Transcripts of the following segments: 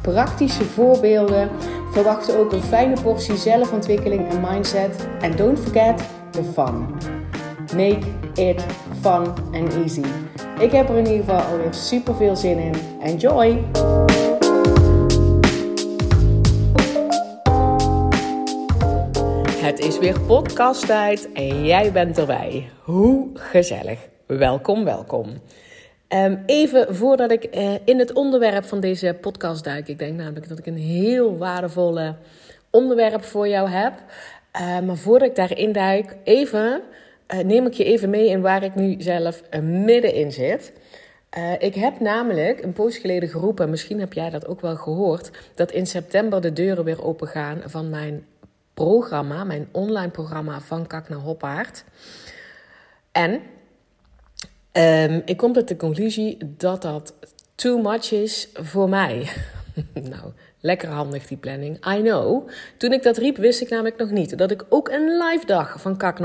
praktische voorbeelden. Verwacht ook een fijne portie zelfontwikkeling en mindset. En don't forget the fun. Make it fun and easy. Ik heb er in ieder geval alweer super veel zin in. Enjoy! Het is weer podcasttijd en jij bent erbij. Hoe gezellig. Welkom, welkom. Ehm, even voordat ik uh, in het onderwerp van deze podcast duik. Ik denk namelijk dat ik een heel waardevolle onderwerp voor jou heb. Uh, maar voordat ik daarin duik, even, uh, neem ik je even mee in waar ik nu zelf middenin zit. ik heb namelijk een poos geleden geroepen, misschien heb jij dat ook wel gehoord, dat in september de deuren weer open gaan van mijn programma, mijn online programma van Kak naar Hoppaard. En um, ik kom tot de conclusie dat dat too much is voor mij. nou, lekker handig die planning. I know. Toen ik dat riep, wist ik namelijk nog niet dat ik ook een live dag van Kak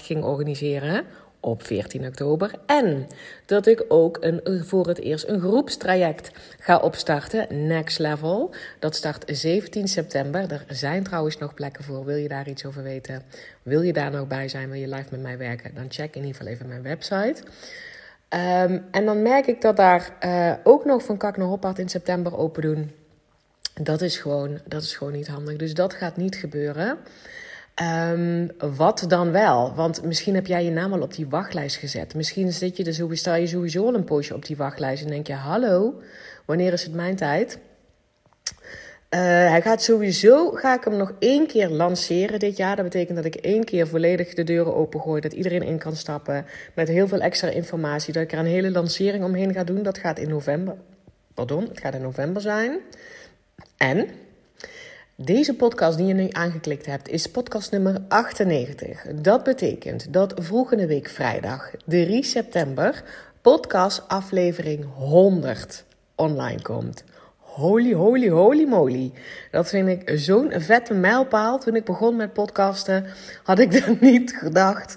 ging organiseren op 14 oktober. En dat ik ook een, voor het eerst een groepstraject ga opstarten, Next Level. Dat start 17 september. Er zijn trouwens nog plekken voor. Wil je daar iets over weten? Wil je daar nog bij zijn? Wil je live met mij werken? Dan check in ieder geval even mijn website. Um, en dan merk ik dat daar uh, ook nog van Kak naar in september open doen. Dat is, gewoon, dat is gewoon niet handig. Dus dat gaat niet gebeuren. Um, wat dan wel? Want misschien heb jij je naam al op die wachtlijst gezet. Misschien zit je sowieso, sta je sowieso al een poosje op die wachtlijst en denk je: hallo, wanneer is het mijn tijd? Uh, hij gaat sowieso, ga ik hem nog één keer lanceren dit jaar. Dat betekent dat ik één keer volledig de deuren opengooi. Dat iedereen in kan stappen met heel veel extra informatie. Dat ik er een hele lancering omheen ga doen. Dat gaat in november. Pardon, het gaat in november zijn. En deze podcast die je nu aangeklikt hebt is podcast nummer 98. Dat betekent dat volgende week vrijdag 3 september podcast aflevering 100 online komt. Holy, holy, holy moly. Dat vind ik zo'n vette mijlpaal. Toen ik begon met podcasten, had ik dat niet gedacht.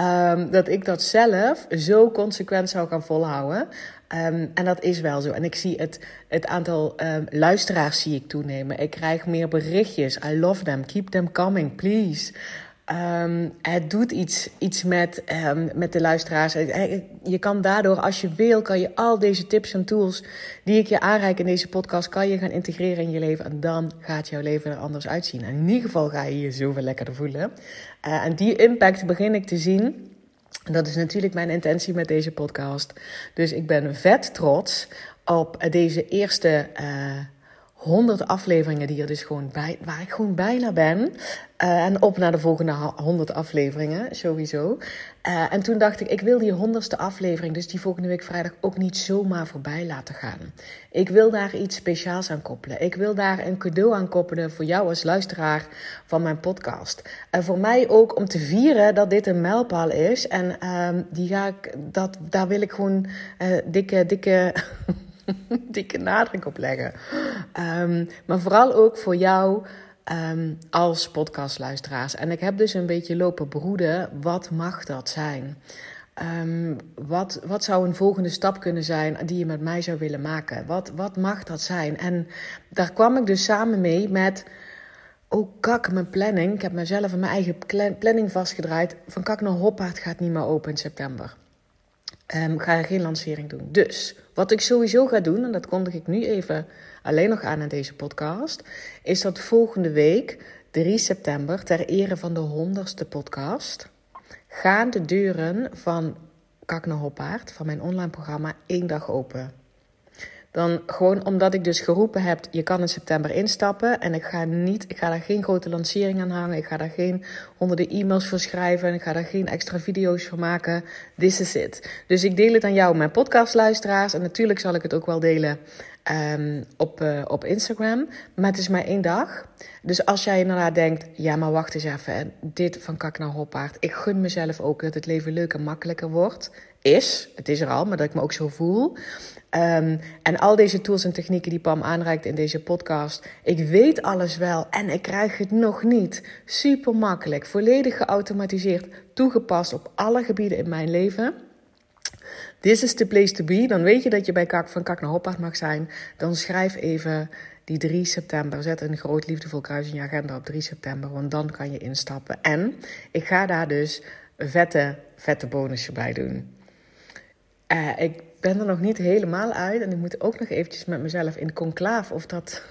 Um, dat ik dat zelf zo consequent zou gaan volhouden. Um, en dat is wel zo. En ik zie het, het aantal um, luisteraars zie ik toenemen. Ik krijg meer berichtjes. I love them. Keep them coming, please. Um, het doet iets, iets met, um, met de luisteraars. Je kan daardoor, als je wil, kan je al deze tips en tools die ik je aanreik in deze podcast, kan je gaan integreren in je leven. En dan gaat jouw leven er anders uitzien. En in ieder geval ga je je zoveel lekkerder voelen. Uh, en die impact begin ik te zien. Dat is natuurlijk mijn intentie met deze podcast. Dus ik ben vet trots op deze eerste 100 afleveringen die er dus gewoon bij, waar ik gewoon bijna ben. Uh, en op naar de volgende 100 afleveringen, sowieso. Uh, en toen dacht ik, ik wil die honderdste aflevering, dus die volgende week vrijdag, ook niet zomaar voorbij laten gaan. Ik wil daar iets speciaals aan koppelen. Ik wil daar een cadeau aan koppelen voor jou als luisteraar van mijn podcast. En voor mij ook om te vieren dat dit een mijlpaal is. En uh, die ga ik, dat, daar wil ik gewoon uh, dikke, dikke. dikke nadruk op leggen. Um, maar vooral ook voor jou um, als podcastluisteraars. En ik heb dus een beetje lopen broeden. Wat mag dat zijn? Um, wat, wat zou een volgende stap kunnen zijn die je met mij zou willen maken? Wat, wat mag dat zijn? En daar kwam ik dus samen mee met. Oh, kak, mijn planning. Ik heb mezelf en mijn eigen planning vastgedraaid. Van kak naar Hoppaard gaat niet meer open in september. Um, ga er geen lancering doen. Dus wat ik sowieso ga doen, en dat kondig ik nu even alleen nog aan in deze podcast, is dat volgende week, 3 september, ter ere van de honderdste podcast, gaan de deuren van Kak naar Hoppaard, van mijn online programma, één dag open. Dan gewoon omdat ik dus geroepen heb, je kan in september instappen. En ik ga niet, ik ga daar geen grote lancering aan hangen. Ik ga daar geen honderden e-mails voor schrijven. En ik ga daar geen extra video's voor maken. This is it. Dus ik deel het aan jou, mijn podcastluisteraars. En natuurlijk zal ik het ook wel delen ehm, op, uh, op Instagram. Maar het is maar één dag. Dus als jij inderdaad denkt, ja, maar wacht eens even. Dit van kak naar hoppaard. Ik gun mezelf ook dat het leven leuker en makkelijker wordt. Is, het is er al, maar dat ik me ook zo voel. Um, en al deze tools en technieken die Pam aanreikt in deze podcast. Ik weet alles wel en ik krijg het nog niet. Super makkelijk, volledig geautomatiseerd, toegepast op alle gebieden in mijn leven. This is the place to be. Dan weet je dat je bij Kak van Kak naar Hoppaard mag zijn. Dan schrijf even die 3 september. Zet een groot liefdevol kruis in je agenda op 3 september. Want dan kan je instappen. En ik ga daar dus een vette, vette bonusje bij doen. Uh, ik ben er nog niet helemaal uit. En ik moet ook nog eventjes met mezelf in conclaaf of dat...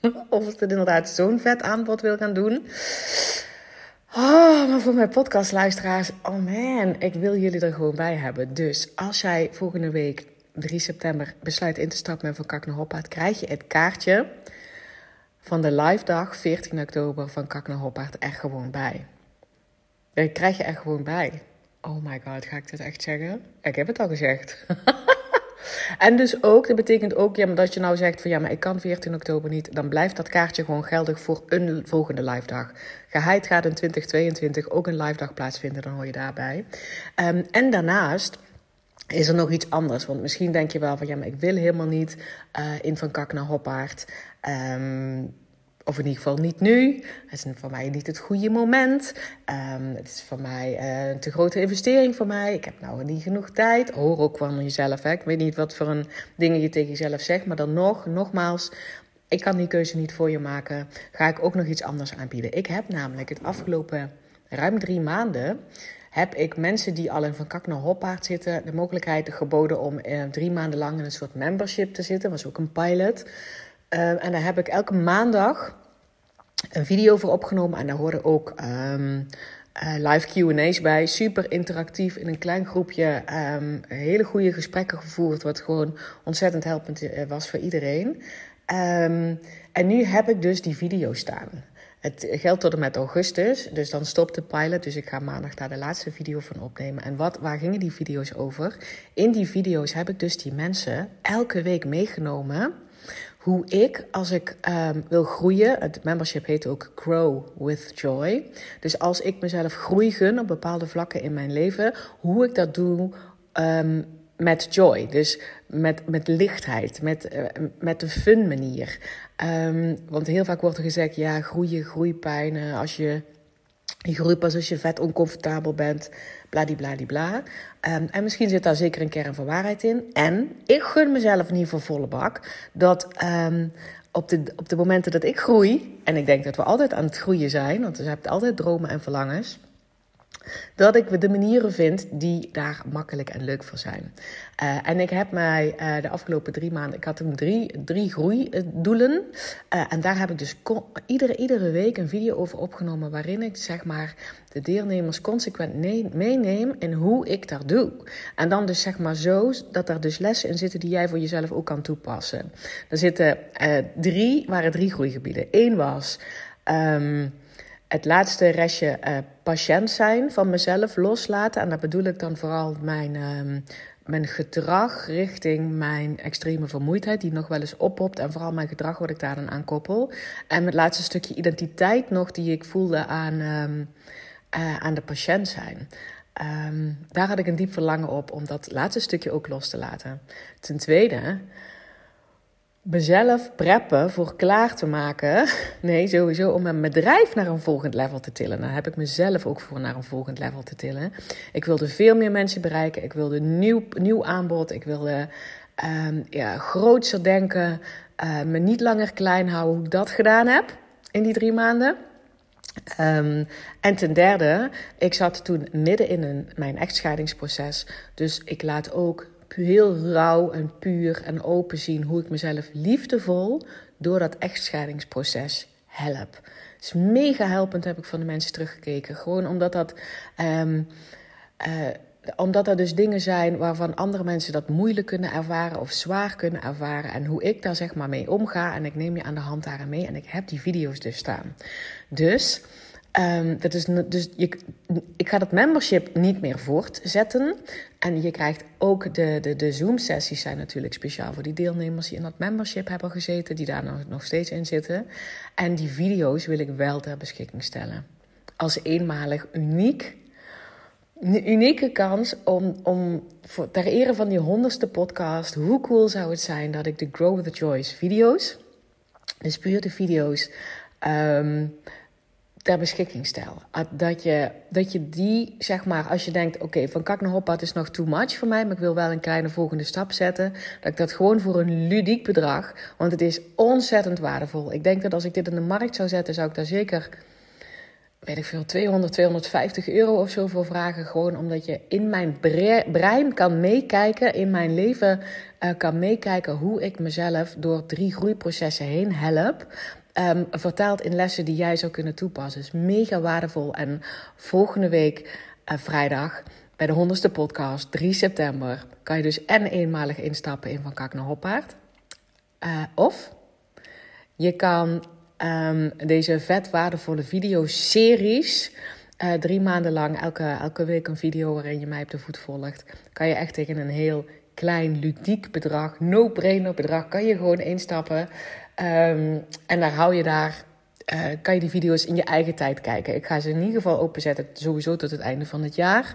of het inderdaad zo'n vet aanbod wil gaan doen. Oh, maar voor mijn podcastluisteraars, oh man, ik wil jullie er gewoon bij hebben. Dus als jij volgende week 3 september besluit in te stappen met Van Kak naar Hoppaard, krijg je het kaartje van de live dag 14 oktober van Kak naar Hoppaard er gewoon bij. Dat krijg je er gewoon bij. Oh my god, ga ik dit echt zeggen? Ik heb het al gezegd. En dus ook, dat betekent ook ja, maar dat je nou zegt van ja, maar ik kan 14 oktober niet. Dan blijft dat kaartje gewoon geldig voor een volgende live dag. Geheid gaat in 2022 ook een live dag plaatsvinden, dan hoor je daarbij. Um, en daarnaast is er nog iets anders. Want misschien denk je wel van ja, maar ik wil helemaal niet uh, in Van Kak naar Hoppaard. Um, of in ieder geval niet nu. Het is voor mij niet het goede moment. Um, het is voor mij een te grote investering voor mij. Ik heb nou niet genoeg tijd. Hoor ook van jezelf. Hè. Ik weet niet wat voor een dingen je tegen jezelf zegt. Maar dan nog, nogmaals. Ik kan die keuze niet voor je maken. Ga ik ook nog iets anders aanbieden. Ik heb namelijk het afgelopen ruim drie maanden heb ik mensen die al in Van Kak naar Hoppaard zitten de mogelijkheid geboden om uh, drie maanden lang in een soort membership te zitten. Was ook een pilot. Uh, en daar heb ik elke maandag een video voor opgenomen. En daar horen ook um, uh, live QA's bij. Super interactief in een klein groepje. Um, hele goede gesprekken gevoerd. Wat gewoon ontzettend helpend eh, was voor iedereen. En nu heb ik dus die video staan. Het geldt tot en met augustus, dus dan stopt de pilot. Dus ik ga maandag daar de laatste video van opnemen. En wat, waar gingen die video's over? In die video's heb ik dus die mensen elke week meegenomen hoe ik, als ik um, wil groeien, het membership heet ook Grow with Joy. Dus als ik mezelf groei gun op bepaalde vlakken in mijn leven, hoe ik dat doe um, met joy. Dus met, met lichtheid, met, uh, met een fun manier. Um, want heel vaak wordt er gezegd, ja, groeien, groeipijn, uh, als je je groeit pas als je vet oncomfortabel bent, bladibladibla. Um, en misschien zit daar zeker een kern van waarheid in. En ik gun mezelf in ieder geval volle bak dat um, op, de, op de momenten dat ik groei, en ik denk dat we altijd aan het groeien zijn, want we hebben altijd dromen en verlangens dat ik de manieren vind die daar makkelijk en leuk voor zijn. Uh, en ik heb mij uh, de afgelopen drie maanden, ik had toen drie, drie groeidoelen. Uh, en daar heb ik dus iedere, iedere week een video over opgenomen waarin ik zeg maar de deelnemers consequent meeneem in hoe ik dat doe. En dan dus zeg maar zo dat er dus lessen in zitten die jij voor jezelf ook kan toepassen. Er zitten drie, waren drie groeigebieden. Eén was... Um, het laatste restje uh, patiënt zijn van mezelf loslaten. En daar bedoel ik dan vooral mijn, uh, mijn gedrag richting mijn extreme vermoeidheid, die nog wel eens oppopt. En vooral mijn gedrag wat ik daar dan aan koppel. En het laatste stukje identiteit nog, die ik voelde aan, um, uh, aan de patiënt zijn. Um, daar had ik een diep verlangen op om dat laatste stukje ook los te laten. Ten tweede mezelf preppen voor klaar te maken. Nee, sowieso om mijn bedrijf naar een volgend level te tillen. Daar heb ik mezelf ook voor naar een volgend level te tillen. Ik wilde veel meer mensen bereiken. Ik wilde nieuw, nieuw aanbod. Ik wilde um, ja, grootser denken. Uh, me niet langer klein houden hoe ik dat gedaan heb in die drie maanden. Um, en ten derde, ik zat toen midden in een, mijn echtscheidingsproces. Dus ik laat ook heel rauw en puur en open zien hoe ik mezelf liefdevol door dat echtscheidingsproces help. Het is mega helpend, heb ik van de mensen teruggekeken. Gewoon omdat dat. Um, uh, omdat er dus dingen zijn waarvan andere mensen dat moeilijk kunnen ervaren of zwaar kunnen ervaren. En hoe ik daar zeg maar mee omga. En ik neem je aan de hand daarin mee. En ik heb die video's dus staan. Dus Um, dat is, dus je, ik ga dat membership niet meer voortzetten. En je krijgt ook de, de, de Zoom-sessies zijn natuurlijk speciaal voor die deelnemers die in dat membership hebben gezeten, die daar nog, nog steeds in zitten. En die video's wil ik wel ter beschikking stellen. Als eenmalig uniek een unieke kans om, om voor, ter ere van die honderdste podcast, hoe cool zou het zijn dat ik de Grow the Joyce video's, dus puur de video's, um, ter beschikking stel. Dat je, dat je die, zeg maar, als je denkt: oké, van kak naar hoppa, is nog too much voor mij, maar ik wil wel een kleine volgende stap zetten. Dat ik dat gewoon voor een ludiek bedrag, want het is ontzettend waardevol. Ik denk dat als ik dit in de markt zou zetten, zou ik daar zeker weet ik veel, 200, 250 euro of zo voor vragen. Gewoon omdat je in mijn brein kan meekijken, in mijn leven uh, kan meekijken hoe ik mezelf door drie groeiprocessen heen help. Um, vertaald in lessen die jij zou kunnen toepassen. Dus mega waardevol. En volgende week, uh, vrijdag, bij de honderdste podcast, 3 september, kan je dus en eenmalig instappen in Van Kak naar Hoppaard. Uh, of je kan um, deze vet waardevolle videoseries. Uh, drie maanden lang, elke, elke week een video waarin je mij op de voet volgt. Kan je echt tegen een heel klein, ludiek bedrag, no-brainer bedrag, kan je gewoon instappen. Um, en daar hou je daar uh, kan je die video's in je eigen tijd kijken. Ik ga ze in ieder geval openzetten, sowieso tot het einde van het jaar.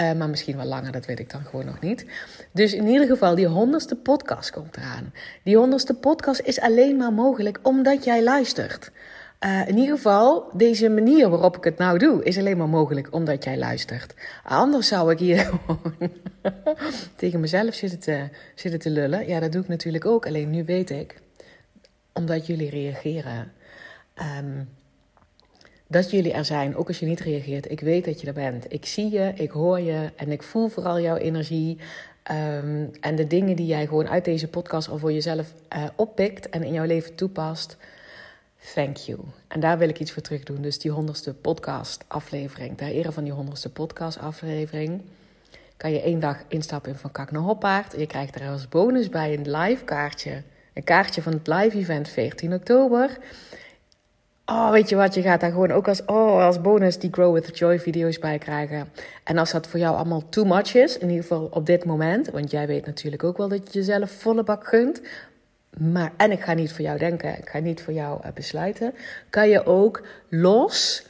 Uh, maar misschien wel langer, dat weet ik dan gewoon nog niet. Dus in ieder geval, die honderdste podcast komt eraan. Die honderdste podcast is alleen maar mogelijk omdat jij luistert. Uh, in ieder geval, deze manier waarop ik het nou doe, is alleen maar mogelijk omdat jij luistert. Anders zou ik hier gewoon tegen mezelf zitten te, zitten te lullen. Ja, dat doe ik natuurlijk ook. Alleen nu weet ik, omdat jullie reageren Um, dat jullie er zijn, ook als je niet reageert. Ik weet dat je er bent. Ik zie je, ik hoor je en ik voel vooral jouw energie. Um, en de dingen die jij gewoon uit deze podcast al voor jezelf uh, oppikt en in jouw leven toepast. Thank you. En daar wil ik iets voor terug doen. Dus die honderdste podcast aflevering. Ter ere van die honderdste podcast aflevering kan je één dag instappen in Van Kak naar Hoppaard. Je krijgt er als bonus bij een live kaartje. Een kaartje van het live event 14 oktober. Oh, weet je wat, je gaat daar gewoon ook als, oh, als bonus die Grow with Joy video's bij krijgen. En als dat voor jou allemaal too much is, in ieder geval op dit moment, want jij weet natuurlijk ook wel dat je jezelf volle bak gunt. Maar, en ik ga niet voor jou denken, ik ga niet voor jou uh, besluiten. Kan je ook los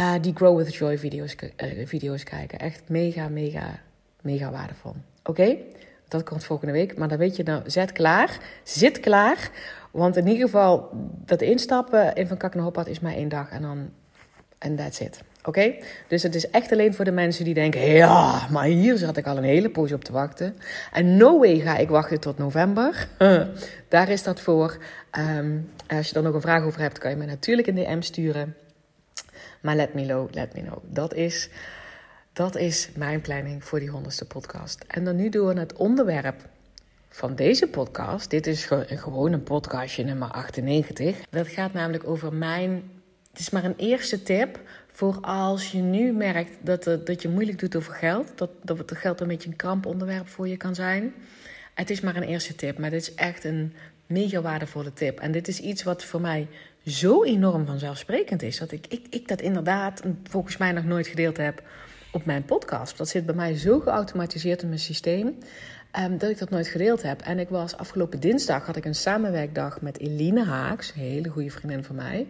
uh, die Grow with Joy video's, uh, video's kijken. Echt mega, mega, mega waardevol. Oké? Dat komt volgende week. Maar dan weet je nou, zet klaar. Zit klaar want in ieder geval, dat instappen in Van Kak naar is maar één dag en dan... En that's it. Oké? Dus het is echt alleen voor de mensen die denken... Ja, maar hier zat ik al een hele poos op te wachten. En no way ga ik wachten tot november. Daar is dat voor. Um, als je er nog een vraag over hebt, kan je me natuurlijk een DM sturen. Maar let me know, let me know. Dat is, dat is mijn planning voor die honderdste podcast. En dan nu door naar het onderwerp van deze podcast. Dit is gewoon een podcastje nummer 98. Dat gaat namelijk over mijn. Het is maar een eerste tip voor als je nu merkt dat, dat je moeilijk doet over geld. Dat, dat het geld een beetje een kramponderwerp voor je kan zijn. Het is maar een eerste tip, maar dit is echt een mega waardevolle tip. En dit is iets wat voor mij zo enorm vanzelfsprekend is. Dat ik, ik, ik dat inderdaad volgens mij nog nooit gedeeld heb op mijn podcast. Dat zit bij mij zo geautomatiseerd in mijn systeem. Um, dat ik dat nooit gedeeld heb. En ik was afgelopen dinsdag had ik een samenwerkdag met Eline Haaks, een hele goede vriendin van mij.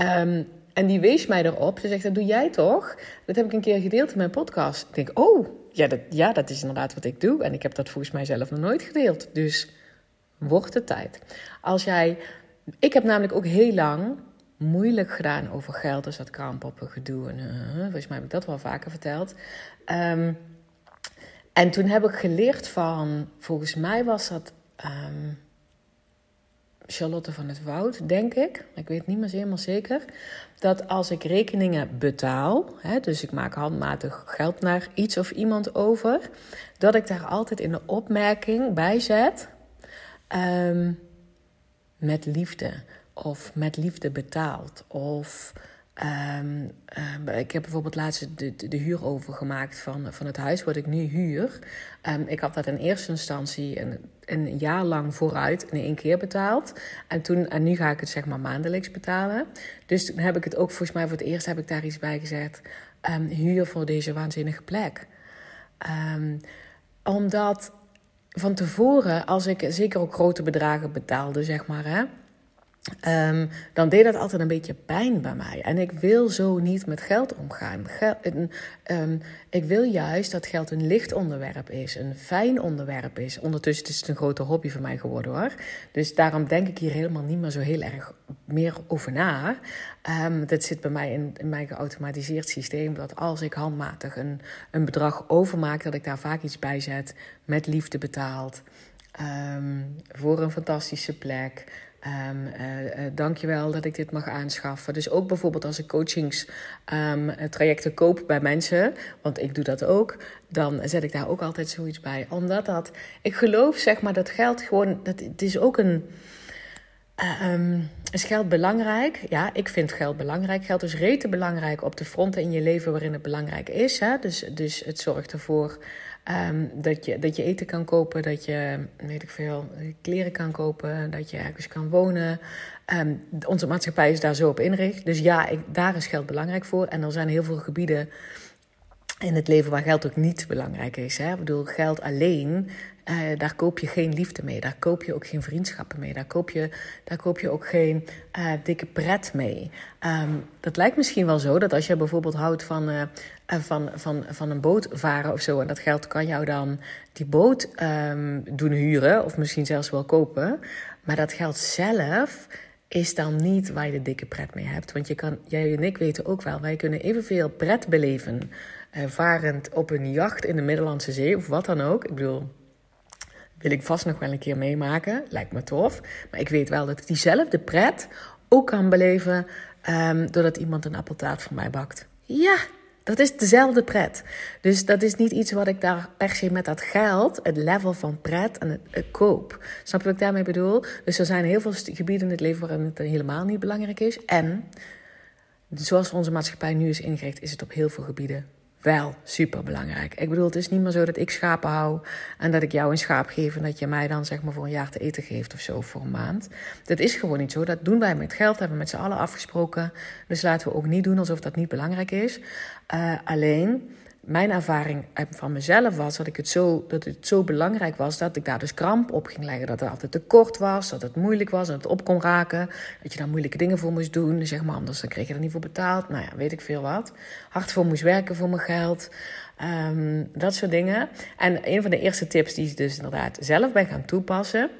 Um, en die wees mij erop. Ze zegt: Dat doe jij toch? Dat heb ik een keer gedeeld in mijn podcast. Ik denk: Oh, ja dat, ja, dat is inderdaad wat ik doe. En ik heb dat volgens mij zelf nog nooit gedeeld. Dus wordt het tijd. Als jij. Ik heb namelijk ook heel lang moeilijk gedaan over geld. Dus dat kraampoppen gedoe. En, uh, volgens mij heb ik dat wel vaker verteld. Um, en toen heb ik geleerd van, volgens mij was dat um, Charlotte van het Woud, denk ik. Ik weet niet meer helemaal zeker. Dat als ik rekeningen betaal, hè, dus ik maak handmatig geld naar iets of iemand over, dat ik daar altijd in de opmerking bij zet. Um, met liefde. Of met liefde betaald. Of Ehm, ehm, ik heb bijvoorbeeld laatst de, de, huur overgemaakt van, van het huis wat ik nu huur. Um, ik had dat in eerste instantie een, een jaar lang vooruit in één keer betaald. En, toen, en nu ga ik het zeg maar maandelijks betalen. Dus toen heb ik het ook volgens mij voor het eerst heb ik daar iets bij gezegd. huur voor deze waanzinnige plek. omdat van tevoren, als ik zeker ook grote bedragen betaalde, zeg maar... Hè, Um, dan deed dat altijd een beetje pijn bij mij. En ik wil zo niet met geld omgaan. Um, ik wil juist dat geld een licht onderwerp is, een fijn onderwerp is. Ondertussen is het een grote hobby voor mij geworden hoor. Dus daarom denk ik hier helemaal niet meer zo heel erg meer over na. Um, dat zit bij mij in, in, mijn geautomatiseerd systeem. Dat als ik handmatig een, een bedrag overmaak, dat ik daar vaak iets bij zet. Met liefde betaald. voor een fantastische plek. Um, uh, dankjewel dat ik dit mag aanschaffen. Dus ook bijvoorbeeld als ik coachingstrajecten ehm, um, koop bij mensen, want ik doe dat ook, dan zet ik daar ook altijd zoiets bij. Omdat dat, ik geloof zeg maar dat geld gewoon, dat, het is ook een. Um, is geld belangrijk? Ja, ik vind geld belangrijk. Geld is rete belangrijk op de fronten in je leven waarin het belangrijk is. Hè? Dus, dus het zorgt ervoor Um, dat, je, dat je eten kan kopen, dat je, weet ik veel, kleren kan kopen, dat je ergens kan wonen. Um, onze maatschappij is daar zo op inricht. Dus ja, ik, daar is geld belangrijk voor. En er zijn heel veel gebieden in het leven waar geld ook niet belangrijk is. Hè? Ik bedoel, geld alleen, uh, daar koop je geen liefde mee. Daar koop je ook geen vriendschappen mee. Daar koop je, daar koop je ook geen uh, dikke pret mee. Um, dat lijkt misschien wel zo dat als je bijvoorbeeld houdt van, uh, van, van, van een boot varen of zo... en dat geld kan jou dan die boot um, doen huren of misschien zelfs wel kopen... maar dat geld zelf is dan niet waar je de dikke pret mee hebt. Want je kan, jij en ik weten ook wel, wij kunnen evenveel pret beleven varend op een jacht in de Middellandse Zee of wat dan ook. Ik bedoel, wil ik vast nog wel een keer meemaken. Lijkt me tof. Maar ik weet wel dat ik diezelfde pret ook kan beleven um, doordat iemand een appeltaart voor mij bakt. Ja, dat is dezelfde pret. Dus dat is niet iets wat ik daar per se met dat geld, het level van pret en het, koop. Snap je wat ik daarmee bedoel? Dus er zijn heel veel gebieden in het leven waarin het helemaal niet belangrijk is. En zoals onze maatschappij nu is ingericht, is het op heel veel gebieden wel super belangrijk. Ik bedoel, het is niet meer zo dat ik schapen hou en dat ik jou een schaap geef en dat je mij dan zeg maar voor een jaar te eten geeft of zo voor een maand. Dat is gewoon niet zo. Dat doen wij met geld, hebben we met z'n allen afgesproken. Dus laten we ook niet doen alsof dat niet belangrijk is. Uh, alleen mijn ervaring van mezelf was dat, ik het zo, dat het zo belangrijk was dat ik daar dus kramp op ging leggen. Dat het altijd te kort was, dat het moeilijk was, dat het op kon raken. Dat je daar moeilijke dingen voor moest doen, zeg maar, anders dan kreeg je er niet voor betaald. Nou ja, weet ik veel wat. Hard voor moest werken voor mijn geld. Um, dat soort dingen. En een van de eerste tips die ik dus inderdaad zelf ben gaan toepassen,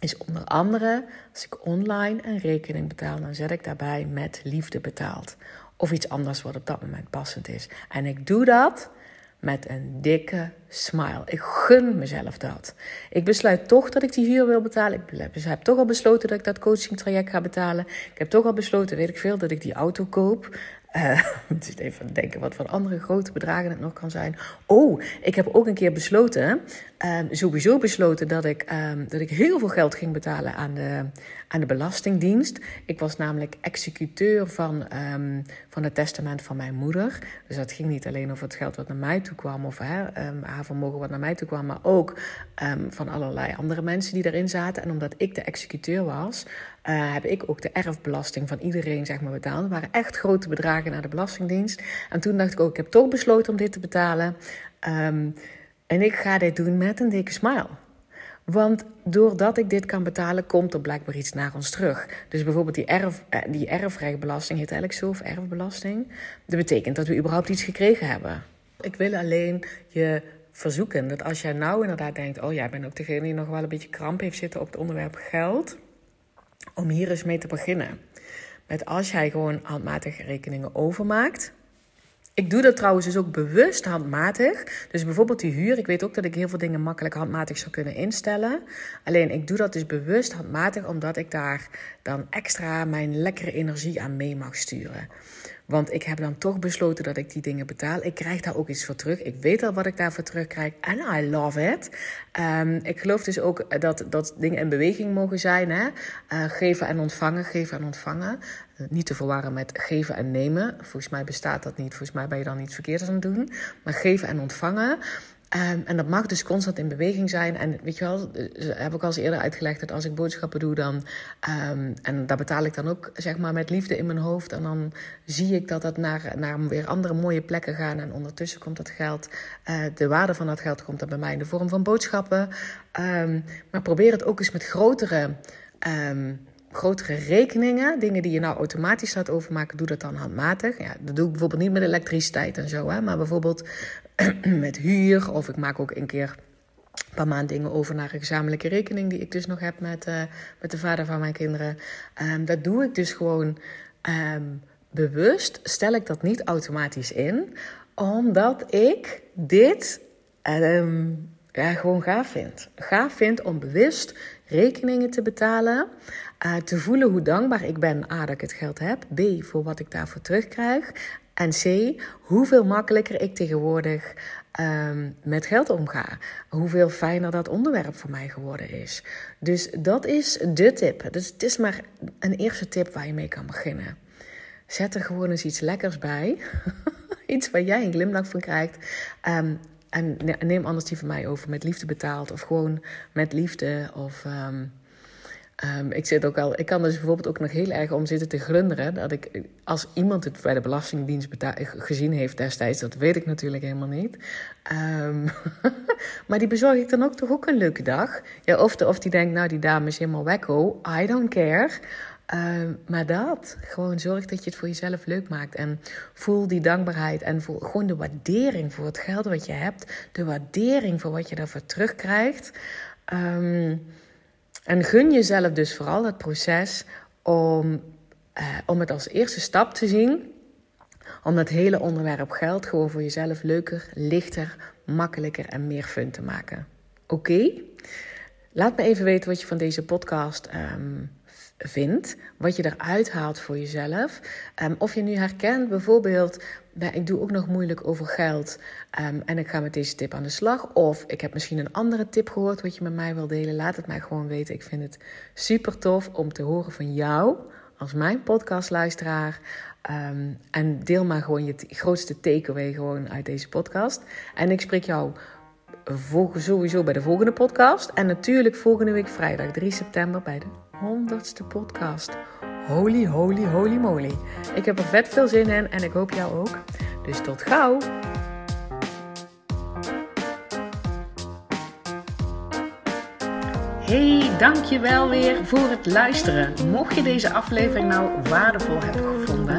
is onder andere als ik online een rekening betaal, dan zet ik daarbij met liefde betaald of iets anders wat op dat moment passend is. En ik doe dat met een dikke smile. Ik gun mezelf dat. Ik besluit toch dat ik die huur wil betalen. Ik heb toch al besloten dat ik dat coaching traject ga betalen. Ik heb toch al besloten, weet ik veel, dat ik die auto koop. Uh, dus even denken wat voor andere grote bedragen het nog kan zijn. Oh, ik heb ook een keer besloten, uh, sowieso besloten, dat ik, uh, dat ik heel veel geld ging betalen aan de, aan de Belastingdienst. Ik was namelijk executeur van, um, van het testament van mijn moeder. Dus dat ging niet alleen over het geld wat naar mij toe kwam, of hè, um, haar vermogen wat naar mij toe kwam, maar ook um, van allerlei andere mensen die erin zaten. En omdat ik de executeur was, uh, heb ik ook de erfbelasting van iedereen zeg maar, betaald. Dat waren echt grote bedragen naar de Belastingdienst. En toen dacht ik ook, ik heb toch besloten om dit te betalen. Um, en ik ga dit doen met een dikke smile. Want doordat ik dit kan betalen, komt er blijkbaar iets naar ons terug. Dus bijvoorbeeld die, erf, eh, die erfrechtbelasting, heet eigenlijk zo, of erfbelasting. Dat betekent dat we überhaupt iets gekregen hebben. Ik wil alleen je verzoeken dat als jij nou inderdaad denkt... oh, jij bent ook degene die nog wel een beetje kramp heeft zitten op het onderwerp geld om hier eens mee te beginnen. Met als jij gewoon handmatig rekeningen overmaakt. Ik doe dat trouwens dus ook bewust handmatig. Dus bijvoorbeeld die huur. Ik weet ook dat ik heel veel dingen makkelijk handmatig zou kunnen instellen. Alleen ik doe dat dus bewust handmatig, omdat ik daar dan extra mijn lekkere energie aan mee mag sturen. Want ik heb dan toch besloten dat ik die dingen betaal. Ik krijg daar ook iets voor terug. Ik weet al wat ik daarvoor terugkrijg. En I love it. Um, ik geloof dus ook dat, dat dingen in beweging mogen zijn. Hè? Uh, geven en ontvangen, geven en ontvangen. Uh, niet te verwarren met geven en nemen. Volgens mij bestaat dat niet. Volgens mij ben je dan niet verkeerd aan het doen. Maar geven en ontvangen. Um, en dat mag dus constant in beweging zijn. En weet je wel, heb ik al eens eerder uitgelegd dat als ik boodschappen doe, dan. Um, en daar betaal ik dan ook, zeg maar, met liefde in mijn hoofd. En dan zie ik dat dat naar, naar weer andere mooie plekken gaat. En ondertussen komt dat geld, uh, de waarde van dat geld komt dan bij mij in de vorm van boodschappen. Um, maar probeer het ook eens met grotere. Grotere rekeningen, dingen die je nou automatisch laat overmaken, doe dat dan handmatig. Ja, dat doe ik bijvoorbeeld niet met elektriciteit en zo, hè, maar bijvoorbeeld met huur. Of ik maak ook een keer een paar maanden dingen over naar een gezamenlijke rekening die ik dus nog heb met, uh, met de vader van mijn kinderen. Um, dat doe ik dus gewoon um, bewust, stel ik dat niet automatisch in, omdat ik dit um, ja, gewoon gaaf vind. Gaaf vind om bewust rekeningen te betalen. Uh, te voelen hoe dankbaar ik ben, A, dat ik het geld heb. B, voor wat ik daarvoor terugkrijg. En C, hoeveel makkelijker ik tegenwoordig um, met geld omga. Hoeveel fijner dat onderwerp voor mij geworden is. Dus dat is de tip. Dus het is maar een eerste tip waar je mee kan beginnen. Zet er gewoon eens iets lekkers bij. iets waar jij een glimlach van krijgt. Um, en neem anders die van mij over met liefde betaald. Of gewoon met liefde. Of um, Um, ik zit ook al, ik kan dus bijvoorbeeld ook nog heel erg om zitten te glunderen. Dat ik, als iemand het bij de Belastingdienst gezien heeft destijds, dat weet ik natuurlijk helemaal niet. Um, maar die bezorg ik dan ook toch ook een leuke dag. Ja, of, of die denkt, nou die dame is helemaal wekko, I don't care. Um, maar dat, gewoon zorg dat je het voor jezelf leuk maakt. En voel die dankbaarheid en voel gewoon de waardering voor het geld wat je hebt. De waardering voor wat je daarvoor terugkrijgt. Um, en gun jezelf dus vooral het proces om, uh, om het als eerste stap te zien. Om dat hele onderwerp geld gewoon voor jezelf leuker, lichter, makkelijker en meer fun te maken. Oké? Laat me even weten wat je van deze podcast um, vindt. Wat je eruit haalt voor jezelf. Um, of je nu herkent bijvoorbeeld nou, ik doe ook nog moeilijk over geld um, en ik ga met deze tip aan de slag. Of ik heb misschien een andere tip gehoord wat je met mij wil delen. Laat het mij gewoon weten. Ik vind het super tof om te horen van jou als mijn podcastluisteraar. Um, en deel maar gewoon je grootste takeaway gewoon uit deze podcast. En ik spreek jou sowieso bij de volgende podcast. En natuurlijk volgende week vrijdag 3 september bij de 100ste podcast. Holy, holy, holy moly. Ik heb er vet veel zin in en ik hoop jou ook. Dus tot gauw! Hey, dankjewel weer voor het luisteren. Mocht je deze aflevering nou waardevol hebben gevonden,